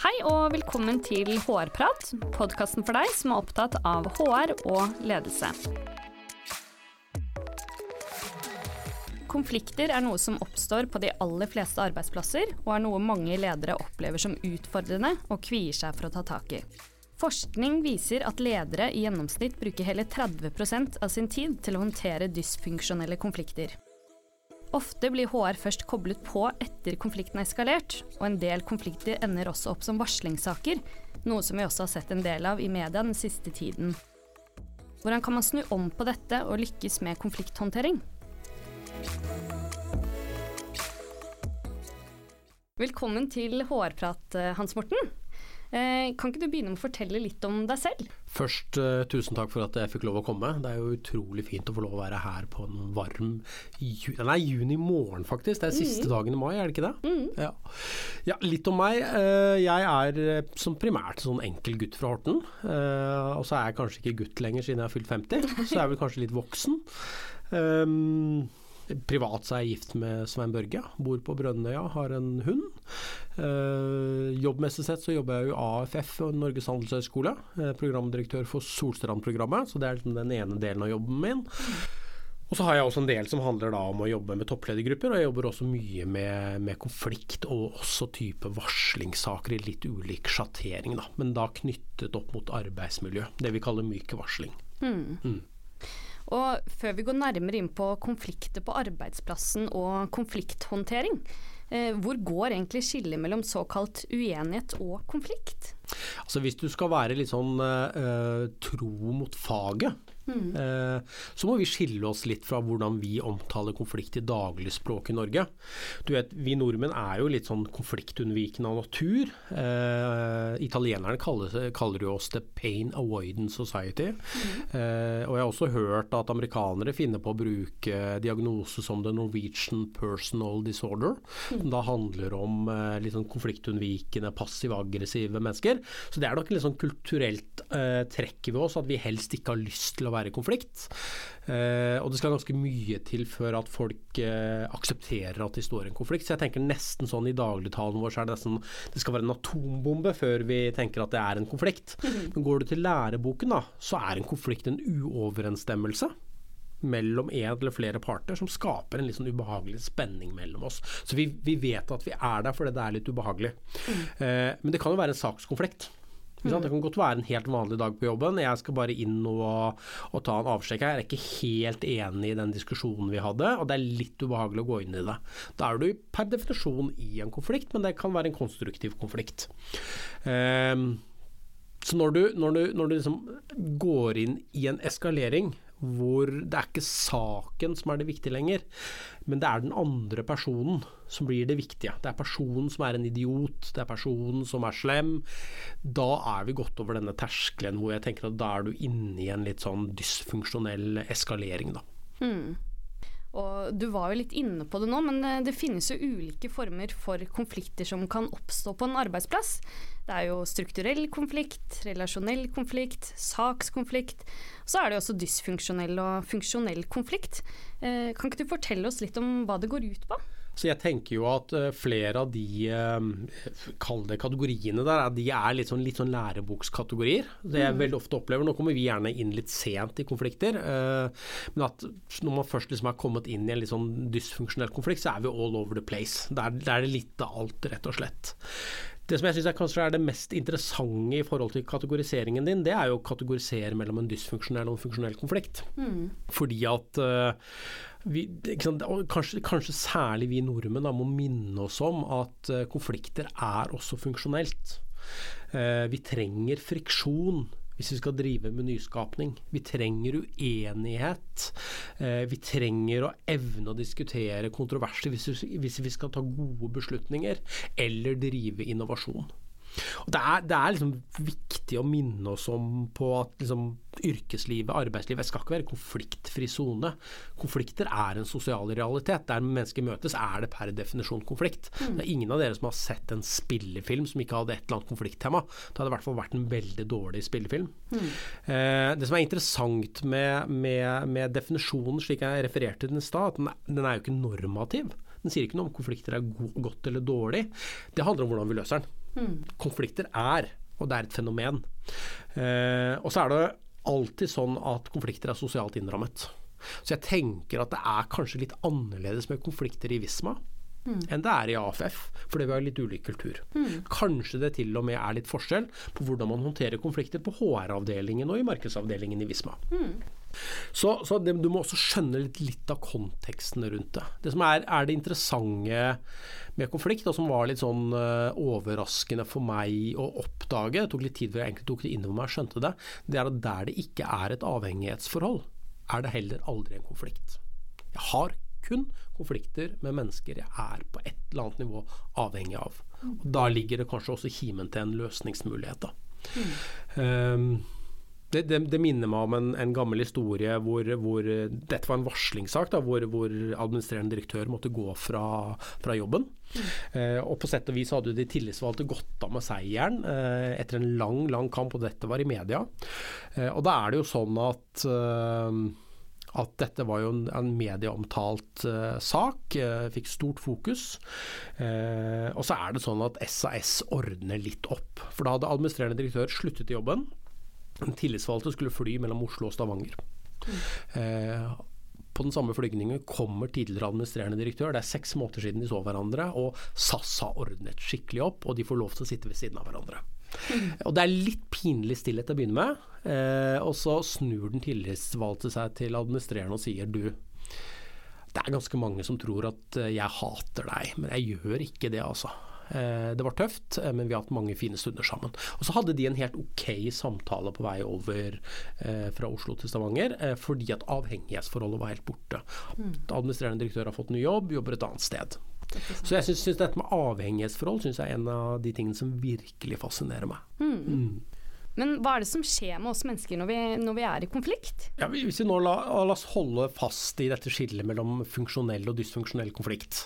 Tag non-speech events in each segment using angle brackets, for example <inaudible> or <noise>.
Hei og velkommen til HR-prat, podkasten for deg som er opptatt av HR og ledelse. Konflikter er noe som oppstår på de aller fleste arbeidsplasser, og er noe mange ledere opplever som utfordrende og kvier seg for å ta tak i. Forskning viser at ledere i gjennomsnitt bruker hele 30% av sin tid til å håndtere dysfunksjonelle konflikter. Ofte blir HR først koblet på etter konflikten er eskalert, og en del konflikter ender også opp som varslingssaker, noe som vi også har sett en del av i media den siste tiden. Hvordan kan man snu om på dette og lykkes med konflikthåndtering? Velkommen til HR-prat, Hans Morten. Eh, kan ikke du begynne med å fortelle litt om deg selv? Først, uh, tusen takk for at jeg fikk lov å komme. Det er jo utrolig fint å få lov å være her på en varm ju Nei, juni morgen, faktisk. Det er siste mm. dagen i mai, er det ikke det? Mm. Ja. ja. litt om meg. Uh, jeg er som primært sånn enkel gutt fra Horten. Og så er jeg kanskje ikke gutt lenger siden jeg har fylt 50, så jeg er vel kanskje litt voksen. Privat så er jeg gift med Svein Børge, bor på Brønnøya, har en hund. Eh, jobbmessig sett så jobber jeg jo AFF, Norges handelshøyskole, eh, programdirektør for Solstrand-programmet, så det er liksom den ene delen av jobben min. Og så har jeg også en del som handler da om å jobbe med toppledergrupper, og jeg jobber også mye med, med konflikt og også type varslingssaker i litt ulik sjattering, da. Men da knyttet opp mot arbeidsmiljø. Det vi kaller myk varsling. Mm. Mm. Og før vi går nærmere inn på konflikter på arbeidsplassen og konflikthåndtering, eh, hvor går egentlig skillet mellom såkalt uenighet og konflikt? Altså Hvis du skal være litt sånn uh, tro mot faget, Mm. Eh, så må vi skille oss litt fra hvordan vi omtaler konflikt i dagligspråk i Norge. Du vet, Vi nordmenn er jo litt sånn konfliktunnvikende av natur. Eh, italienerne kaller, kaller, jo oss the pain avoidance society. Mm. Eh, og jeg har også hørt at amerikanere finner på å bruke diagnose som the Norwegian personal disorder. Mm. Som da handler om eh, litt sånn konfliktunnvikende, passiv-aggressive mennesker. Så det er nok litt sånn kulturelt eh, trekk ved oss at vi helst ikke har lyst til å være i konflikt. Eh, og det skal ganske mye til før at folk eh, aksepterer at de står i en konflikt. Så jeg tenker nesten sånn i dagligtalen vår så er det nesten det skal være en atombombe før vi tenker at det er en konflikt. <laughs> Men går du til læreboken, da, så er en konflikt en uoverensstemmelse mellom en eller flere parter som skaper en litt sånn ubehagelig spenning mellom oss. Så vi, vi vet at vi er der fordi det er litt ubehagelig. Mm. Eh, men det kan jo være en sakskonflikt. Mm. Det kan godt være en helt vanlig dag på jobben. Jeg skal bare inn og, og ta en avsjekk. Jeg er ikke helt enig i den diskusjonen vi hadde, og det er litt ubehagelig å gå inn i det. Da er du per definisjon i en konflikt, men det kan være en konstruktiv konflikt. Um, så når du, når du, når du liksom går inn i en eskalering hvor det er ikke saken som er det viktige lenger, men det er den andre personen som blir det viktige. Det er personen som er en idiot, det er personen som er slem. Da er vi gått over denne terskelen hvor jeg tenker at da er du inne i en litt sånn dysfunksjonell eskalering, da. Mm. Og du var jo litt inne på det nå, men det, det finnes jo ulike former for konflikter som kan oppstå på en arbeidsplass. Det er jo strukturell konflikt, relasjonell konflikt, sakskonflikt. Og Så er det jo også dysfunksjonell og funksjonell konflikt. Eh, kan ikke du fortelle oss litt om hva det går ut på? Så jeg tenker jo at eh, flere av de eh, kall det kategoriene der, de er litt sånn, litt sånn lærebokskategorier. Det jeg mm. veldig ofte opplever, Nå kommer vi gjerne inn litt sent i konflikter, eh, men at når man først liksom er kommet inn i en litt sånn dysfunksjonell konflikt, så er vi all over the place. Der, der er det litt av alt, rett og slett. Det som jeg syns kanskje er det mest interessante i forhold til kategoriseringen din, det er jo å kategorisere mellom en dysfunksjonell og en funksjonell konflikt. Mm. Fordi at uh, vi, kanskje, kanskje, særlig vi nordmenn da, må minne oss om at uh, konflikter er også funksjonelt. Uh, vi trenger friksjon hvis vi skal drive med nyskapning. Vi trenger uenighet. Uh, vi trenger å evne å diskutere kontroverser hvis vi skal ta gode beslutninger eller drive innovasjon. Og det er, det er liksom viktig å minne oss om på at liksom, yrkeslivet, arbeidslivet, skal ikke være konfliktfri sone. Konflikter er en sosial realitet. Der mennesker møtes er det per definisjon konflikt. Mm. Det er ingen av dere som har sett en spillefilm som ikke hadde et eller annet konflikttema. Det hadde i hvert fall vært en veldig dårlig spillefilm. Mm. Eh, det som er interessant med, med, med, definisjonen slik jeg refererte til den i stad, den, den er jo ikke normativ. Den sier ikke noe om konflikter er go godt eller dårlig. Det handler om hvordan vi løser den. Mm. Konflikter er, og det er et fenomen. Eh, og så er det alltid sånn at konflikter er sosialt innrammet. Så jeg tenker at det er kanskje litt annerledes med konflikter i Visma. Mm. enn det er i AFF, fordi vi har litt ulik kultur. Mm. Kanskje det til og med er litt forskjell på hvordan man håndterer konflikter på HR-avdelingen og i markedsavdelingen i Visma. Mm. Så, så det, du må også skjønne litt, litt, av konteksten rundt det. Det som er, er det interessante med konflikt, og som var litt sånn uh, overraskende for meg å oppdage, det tok litt tid før jeg egentlig tok det innover meg og skjønte det, det er at der det ikke er et avhengighetsforhold, er det heller aldri en konflikt. Jeg har kun konflikter med mennesker jeg er på et eller annet nivå avhengig av. Og da ligger det kanskje også kimen til en løsningsmulighet. Da. Mm. Um, det, det, det, minner meg om en, en gammel historie hvor, hvor, Dette var en varslingssak da, hvor, hvor, administrerende direktør måtte gå fra, fra jobben. Mm. Eh, og På sett og vis hadde de tillitsvalgte gått av med seieren eh, etter en lang lang kamp, og dette var i media. Eh, og Da er det jo sånn at eh, at dette var jo en, en medieomtalt uh, sak, uh, fikk stort fokus. Uh, og så er det sånn at SAS ordner litt opp. For da hadde administrerende direktør sluttet i jobben. Tillitsvalgte skulle fly mellom Oslo og Stavanger. Eh, på den samme flygningen kommer tidligere administrerende direktør. Det er seks måneder siden de så hverandre, og SAS har ordnet skikkelig opp, og de får lov til å sitte ved siden av hverandre. Og det er litt pinlig stillhet til å begynne med. Eh, og så snur den tillitsvalgte seg til administrerende og sier du, det er ganske mange som tror at eh, jeg hater deg, men jeg gjør ikke det, altså. Eh, det var tøft, eh, men vi har hatt mange fine stunder sammen. Og så hadde de en helt ok samtale på vei over eh, fra Oslo til Stavanger, fordi at avhengighetsforholdet var helt borte. Mm. Administrerende direktør har fått ny jobb, jobber et annet sted. Så jeg syns dette med avhengighetsforhold synes jeg er en av de tingene som virkelig fascinerer meg. Mm. Mm. Men hva er det som skjer med oss mennesker når vi, når vi er i konflikt? Ja, hvis vi nå la, la, oss holde fast i dette skillet mellom funksjonell og dysfunksjonell konflikt.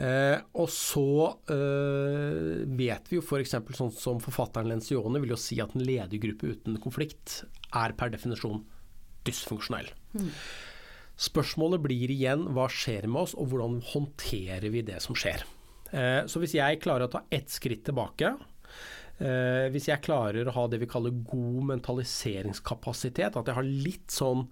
Eh, og så eh, vet vi jo f.eks. sånn som forfatteren Lencione vil jo si at en ledergruppe uten konflikt er per definisjon dysfunksjonell. Mm. Spørsmålet blir igjen hva skjer med oss, og hvordan håndterer vi det som skjer. Eh, så hvis jeg klarer å ta ett skritt tilbake, eh, hvis jeg klarer å ha det vi kaller god mentaliseringskapasitet, at jeg har litt sånn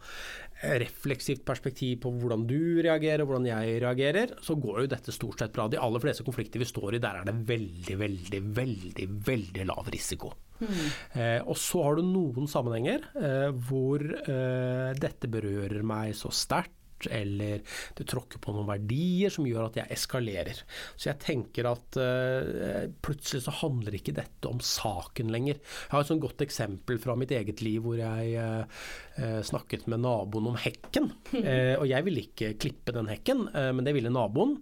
refleksivt perspektiv på hvordan du reagerer hvordan jeg reagerer, så går jo dette stort sett bra. De aller fleste konflikter vi står i, der er det veldig, veldig, veldig, veldig lav risiko. Mm. Eh, og så har du noen sammenhenger eh, hvor eh, dette berører meg så sterkt eller det tråkker på noen verdier som gjør at jeg eskalerer. Så jeg tenker at uh, plutselig så handler ikke dette om saken lenger. Jeg har et sånt godt eksempel fra mitt eget liv hvor jeg uh, snakket med naboen om hekken. Uh, <laughs> og jeg ville ikke klippe den hekken, men det ville naboen.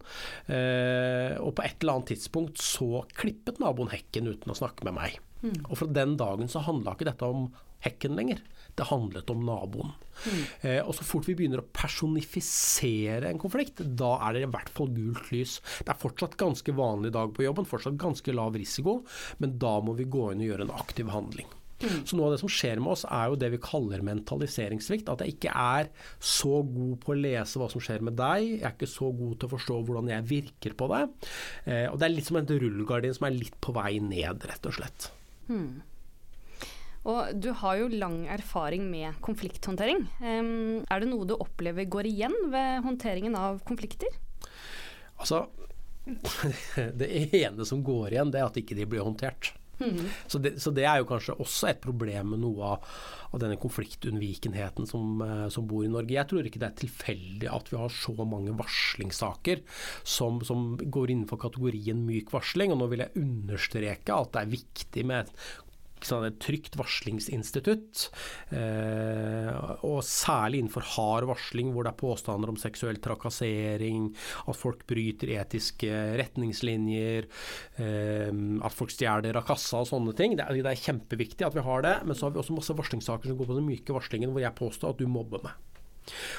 og på et eller annet tidspunkt så klippet naboen hekken uten å snakke med meg. Mm. Og fra den dagen så handla ikke dette om hekken lenger. Det handlet om naboen. Mm. Eh, og så fort vi begynner å personifisere en konflikt, da er det i hvert fall gult lys. Det er fortsatt ganske vanlig dag på jobben, fortsatt ganske lav risiko, men da må vi gå inn og gjøre en aktiv handling. Mm. Så noe av det som skjer med oss, er jo det vi kaller mentaliseringssvikt. At jeg ikke er så god på å lese hva som skjer med deg. Jeg er ikke så god til å forstå hvordan jeg virker på deg. Eh, og det er litt som en rullegardin som er litt på vei ned, rett og slett. Mm. Og du har jo lang erfaring med konflikthåndtering. Er det noe du opplever går igjen ved håndteringen av konflikter? Altså, <laughs> det ene som går igjen, det er at ikke de blir håndtert. Mm. Så, det, så, det, er jo kanskje også et problem med noe av, av denne konfliktunnvikenheten som, uh, som, bor i Norge. Jeg tror ikke det er tilfeldig at vi har så mange varslingssaker som, som går innenfor kategorien myk varsling. Og nå vil jeg understreke at det er viktig med et trygt varslingsinstitutt. Eh, og særlig innenfor hard varsling, hvor det er påstander om seksuell trakassering, at folk bryter etiske retningslinjer, eh, at folk stjeler av kassa og sånne ting. Det er, kjempeviktig at vi har det. Men så har vi også masse varslingssaker som går på den myke varslingen, hvor jeg påstår at du mobber meg.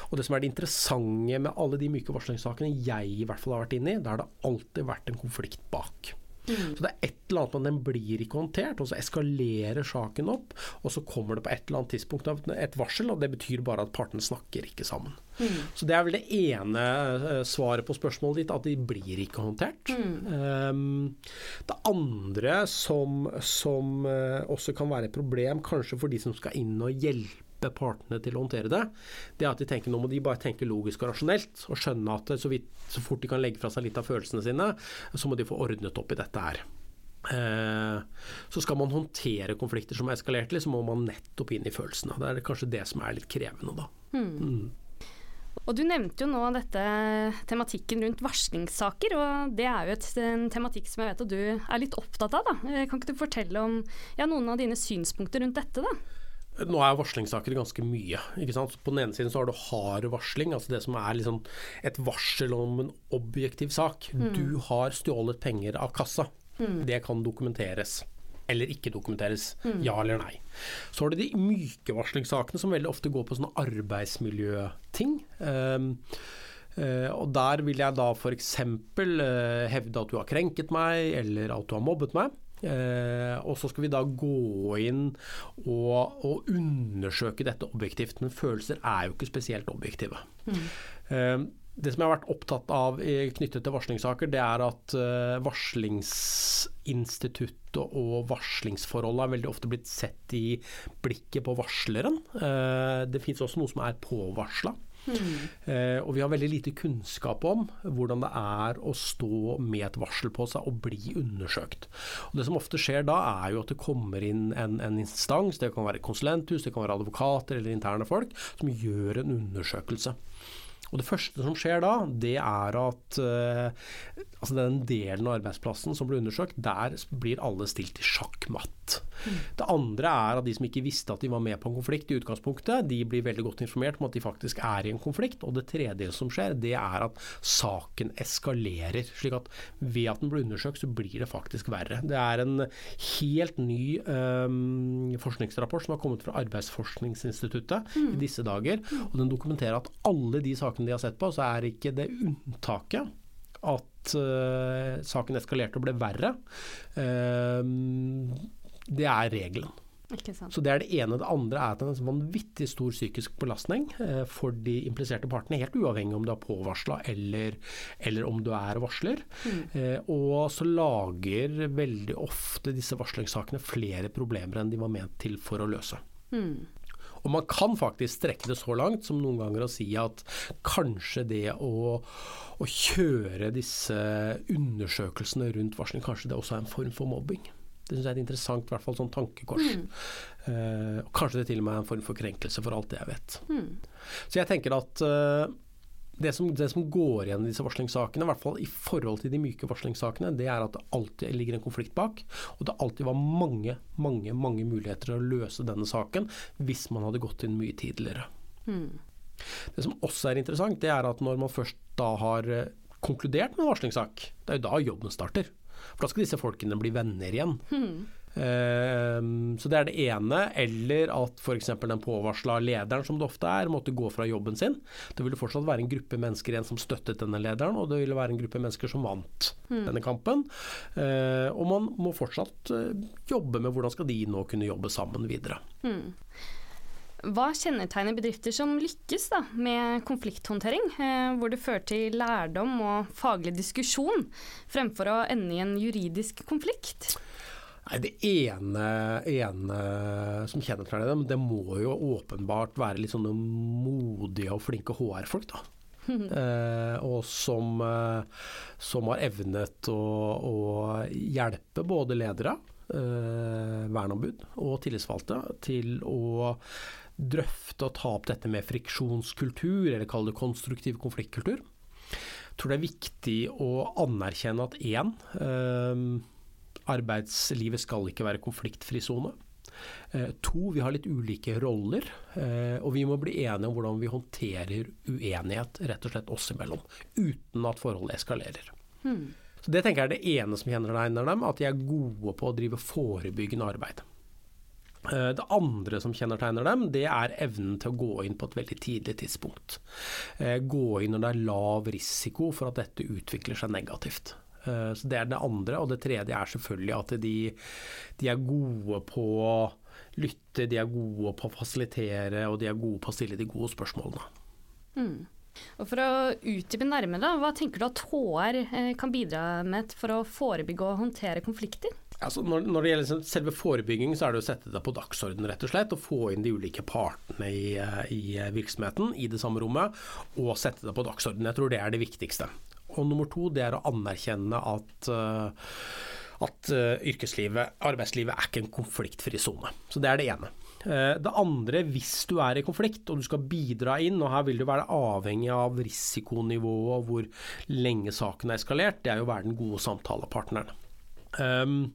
Og Det som er det interessante med alle de myke varslingssakene jeg i hvert fall har vært inne i, da har det alltid vært en konflikt bak. Mm. Så det er et eller annet men den blir ikke håndtert, og så eskalerer saken opp. Og så kommer det på et eller annet tidspunkt et varsel, og det betyr bare at partene snakker ikke sammen. Mm. Så det er vel det ene uh, svaret på spørsmålet ditt, at de blir ikke håndtert. Um, det andre som, som uh, også kan være et problem, kanskje for de som skal inn og hjelpe hjelpe partene til å håndtere det, det er at de tenker nå må de bare tenke logisk og rasjonelt og skjønne at så, vidt, så fort de kan legge fra seg litt av følelsene sine, så må de få ordnet opp i dette her. Eh, så skal man håndtere konflikter som er eskalert, så må man nettopp inn i følelsene. Det er kanskje det som er litt krevende, da. Mm. Mm. Og Du nevnte jo nå dette tematikken rundt varslingssaker, og det er jo et, en tematikk som jeg vet at du er litt opptatt av. da. Eh, kan ikke du fortelle om ja, noen av dine synspunkter rundt dette? da? Nå er varslingssaker ganske mye. ikke sant? På den ene siden så har du hard varsling, altså det som er liksom et varsel om en objektiv sak. Mm. Du har stjålet penger av kassa. Mm. Det kan dokumenteres. Eller ikke dokumenteres. Mm. Ja eller nei. Så har du de myke varslingssakene som veldig ofte går på sånne arbeidsmiljøting. Um, Uh, og Der vil jeg da f.eks. Uh, eh, hevde at du har krenket meg, eller at du har mobbet meg. Eh, og så skal vi da gå inn og, og, undersøke dette objektivt. Men følelser er jo ikke spesielt objektive. Mm. Eh, det som jeg har vært opptatt av knyttet til varslingssaker, det er at uh, varslingsinstituttet og varslingsforholdet er veldig ofte blitt sett i blikket på varsleren. Uh, det fins også noe som er påvarsla. Eh, og vi har veldig lite kunnskap om hvordan det er å stå med et varsel på seg og bli undersøkt. Og Det som ofte skjer da, er jo at det kommer inn en, en instans, det kan være konsulenthus, det kan være advokater eller interne folk, som gjør en undersøkelse. Og Det første som skjer da, det er at uh, altså den delen av arbeidsplassen som blir undersøkt, der blir alle stilt i sjakkmatt. Mm. Det andre er at de som ikke visste at de var med på en konflikt i utgangspunktet, de blir veldig godt informert om at de faktisk er i en konflikt. Og det tredje som skjer, det er at saken eskalerer. slik at ved at den blir undersøkt, så blir det faktisk verre. Det er en helt ny um, forskningsrapport som har kommet fra Arbeidsforskningsinstituttet mm. i disse dager. og Den dokumenterer at alle de sakene de har sett på, så er ikke det unntaket at uh, saken eskalerte og ble verre. Uh, det er regelen. Så Det er det ene. Det andre er at det er en vanvittig stor psykisk belastning uh, for de impliserte partene, helt uavhengig om du er påvarsla eller, eller, om du er varsler. Mm. og så lager veldig ofte disse varslingssakene flere problemer enn de var ment til for å løse. Mm. Og man kan faktisk strekke det så langt som noen ganger å si at kanskje det å, å kjøre disse undersøkelsene rundt varsling, kanskje det også er en form for mobbing. Det syns jeg er et interessant i hvert fall sånn tankekors. Mm. Eh, kanskje det til og med er en form for krenkelse, for alt det jeg vet. Mm. Så jeg tenker at uh, det som, det som, går igjen i disse varslingssakene, i hvert fall i forhold til de myke varslingssakene, det er at det alltid ligger en konflikt bak. Og det alltid var mange, mange, mange muligheter til å løse denne saken hvis man hadde gått inn mye tidligere. Mm. Det som også er interessant, det er at når man først da har eh, konkludert med en varslingssak, det er jo da jobben starter. For da skal disse folkene bli venner igjen. Mm. Ehm, så det er det ene. Eller at f.eks. den påvarsla lederen, som det ofte er, måtte gå fra jobben sin. Det ville fortsatt være en gruppe mennesker igjen som støttet denne lederen, og det ville være en gruppe mennesker som vant mm. denne kampen. Ehm, og man må fortsatt eh, jobbe med hvordan skal de nå kunne jobbe sammen videre. Mm. Hva kjennetegner bedrifter som lykkes da, med konflikthåndtering, eh, hvor det fører til lærdom og faglig diskusjon, fremfor å ende i en juridisk konflikt? Nei, Det ene, ene som kjennetegner dem, det må jo åpenbart være litt sånne modige og flinke HR-folk. da. <laughs> eh, og som, eh, som, har evnet å, å, hjelpe både ledere, eh, verneombud og tillitsvalgte til å drøfte og ta opp dette med friksjonskultur, eller kall det konstruktiv konfliktkultur. Jeg tror det er viktig å anerkjenne at én Arbeidslivet skal ikke være konfliktfri sone. Eh, to, vi har litt ulike roller, eh, og vi må bli enige om hvordan vi håndterer uenighet rett og slett oss imellom, uten at forholdet eskalerer. Hmm. Så Det tenker jeg er det ene som kjennetegner dem, at de er gode på å drive forebyggende arbeid. Eh, det andre som kjennetegner dem, det er evnen til å gå inn på et veldig tidlig tidspunkt. Gå inn når det er lav risiko for at dette utvikler seg negativt. Eh, så Det er det andre. Og det tredje er selvfølgelig at de, de er gode på å lytte, de er gode på å fasilitere, og de er gode på å stille de gode spørsmålene. Mm. Og For å utdype nærmere, hva tenker du at HR eh, kan bidra med for å forebygge og håndtere konflikter? Altså, når, når, det gjelder selve forebygging, så er det å sette det på dagsorden, rett og slett. Og få inn de ulike partene i, i virksomheten i det samme rommet, og sette det på dagsorden. Jeg tror det er det viktigste. Og nummer to, det er å anerkjenne at uh, at uh, yrkeslivet, arbeidslivet, er ikke en konfliktfri sone. Så det er det ene. Uh, det andre, hvis du er i konflikt og du skal bidra inn, og her vil du være avhengig av risikonivået og hvor lenge saken er eskalert, det er jo å være den gode samtalepartneren. Um,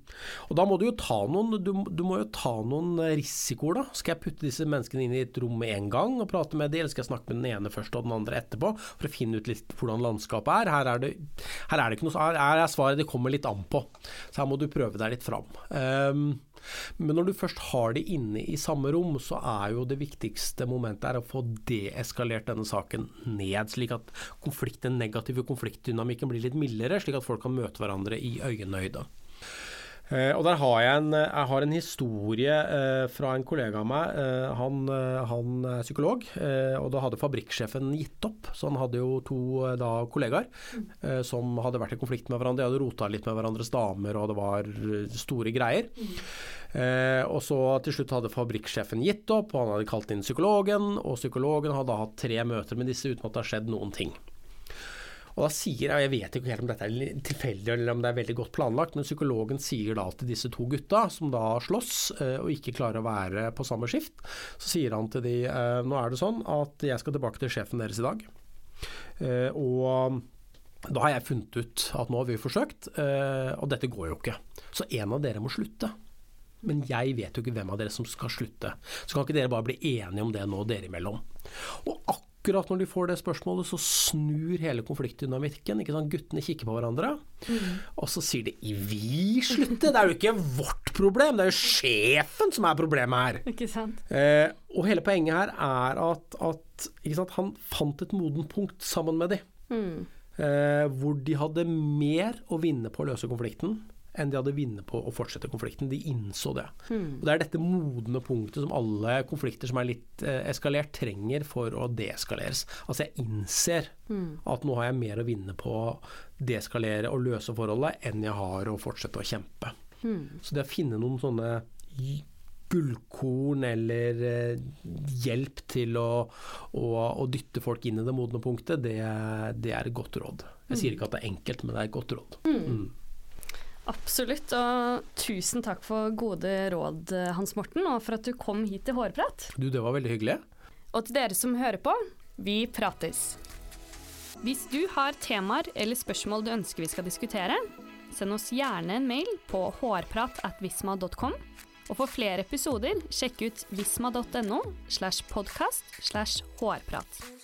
og da må du jo ta noen du, du, må jo ta noen risikoer, da. Skal jeg putte disse menneskene inn i et rom med en gang og prate med dem, eller skal jeg snakke med den ene først og den andre etterpå, for å finne ut litt hvordan landskapet er? Her er det, her er det ikke noe Her er svaret det kommer litt an på. Så her må du prøve deg litt fram. Um, men når du først har de inne i samme rom, så er jo det viktigste momentet å få deeskalert denne saken ned, slik at den negative konfliktdynamikken blir litt mildere, slik at folk kan møte hverandre i øyenhøyde. Uh, og der har jeg en, jeg har en historie uh, fra en kollega av meg. Uh, han, han, er psykolog, og da hadde fabrikksjefen gitt opp. Så han hadde jo to da, kollegaer som hadde vært i konflikt med hverandre. De hadde rota litt med hverandres damer, og det var store greier. og så til slutt hadde fabrikksjefen gitt opp, og han hadde kalt inn psykologen. Og psykologen hadde hatt tre møter med disse uten at det har skjedd noen ting. Og da sier, Jeg vet ikke helt om dette er tilfeldig eller om det er veldig godt planlagt, men psykologen sier da til disse to gutta, som da slåss eh, og ikke klarer å være på samme skift, så sier han til de eh, nå er det sånn at jeg skal tilbake til sjefen deres i dag. Eh, og da har jeg funnet ut at nå har vi forsøkt, og dette går jo ikke. Så en av dere må slutte. Men jeg vet jo ikke hvem av dere som skal slutte. Så kan ikke dere bare bli enige om det nå, dere imellom. Og akkurat akkurat når de får det spørsmålet, så snur hele konfliktdynamikken. Ikke sant? Guttene kikker på hverandre, mm. og så sier de 'vi slutter'. Det er jo ikke vårt problem, det er jo sjefen som er problemet her. Ikke sant? Eh, og hele poenget her er at, at sant, han fant et modent punkt sammen med de. Mm. Eh, hvor de hadde mer å vinne på å løse konflikten enn de hadde vunnet på å fortsette konflikten. De innså det. Hmm. Og Det er dette modne punktet som alle konflikter som er litt eh, eskalert, trenger for å deeskaleres. Altså jeg innser hmm. at nå har jeg mer å vinne på å deeskalere og løse forholdet enn jeg har å fortsette å kjempe. Hmm. Så det å finne noen sånne gullkorn eller eh, hjelp til å, å, å, dytte folk inn i det modne punktet, det, det er et godt råd. Jeg sier hmm. ikke at det er enkelt, men det er et godt råd. Hmm. Mm. Absolutt, og tusen takk for gode råd, Hans Morten, og for at du kom hit til Hårprat. Du, det var veldig hyggelig. Og til dere som hører på, vi prates. Hvis du har temaer eller spørsmål du ønsker vi skal diskutere, send oss gjerne en mail på hårpratatvisma.com. Og for flere episoder, sjekk ut visma.no slash podkast slash hårprat.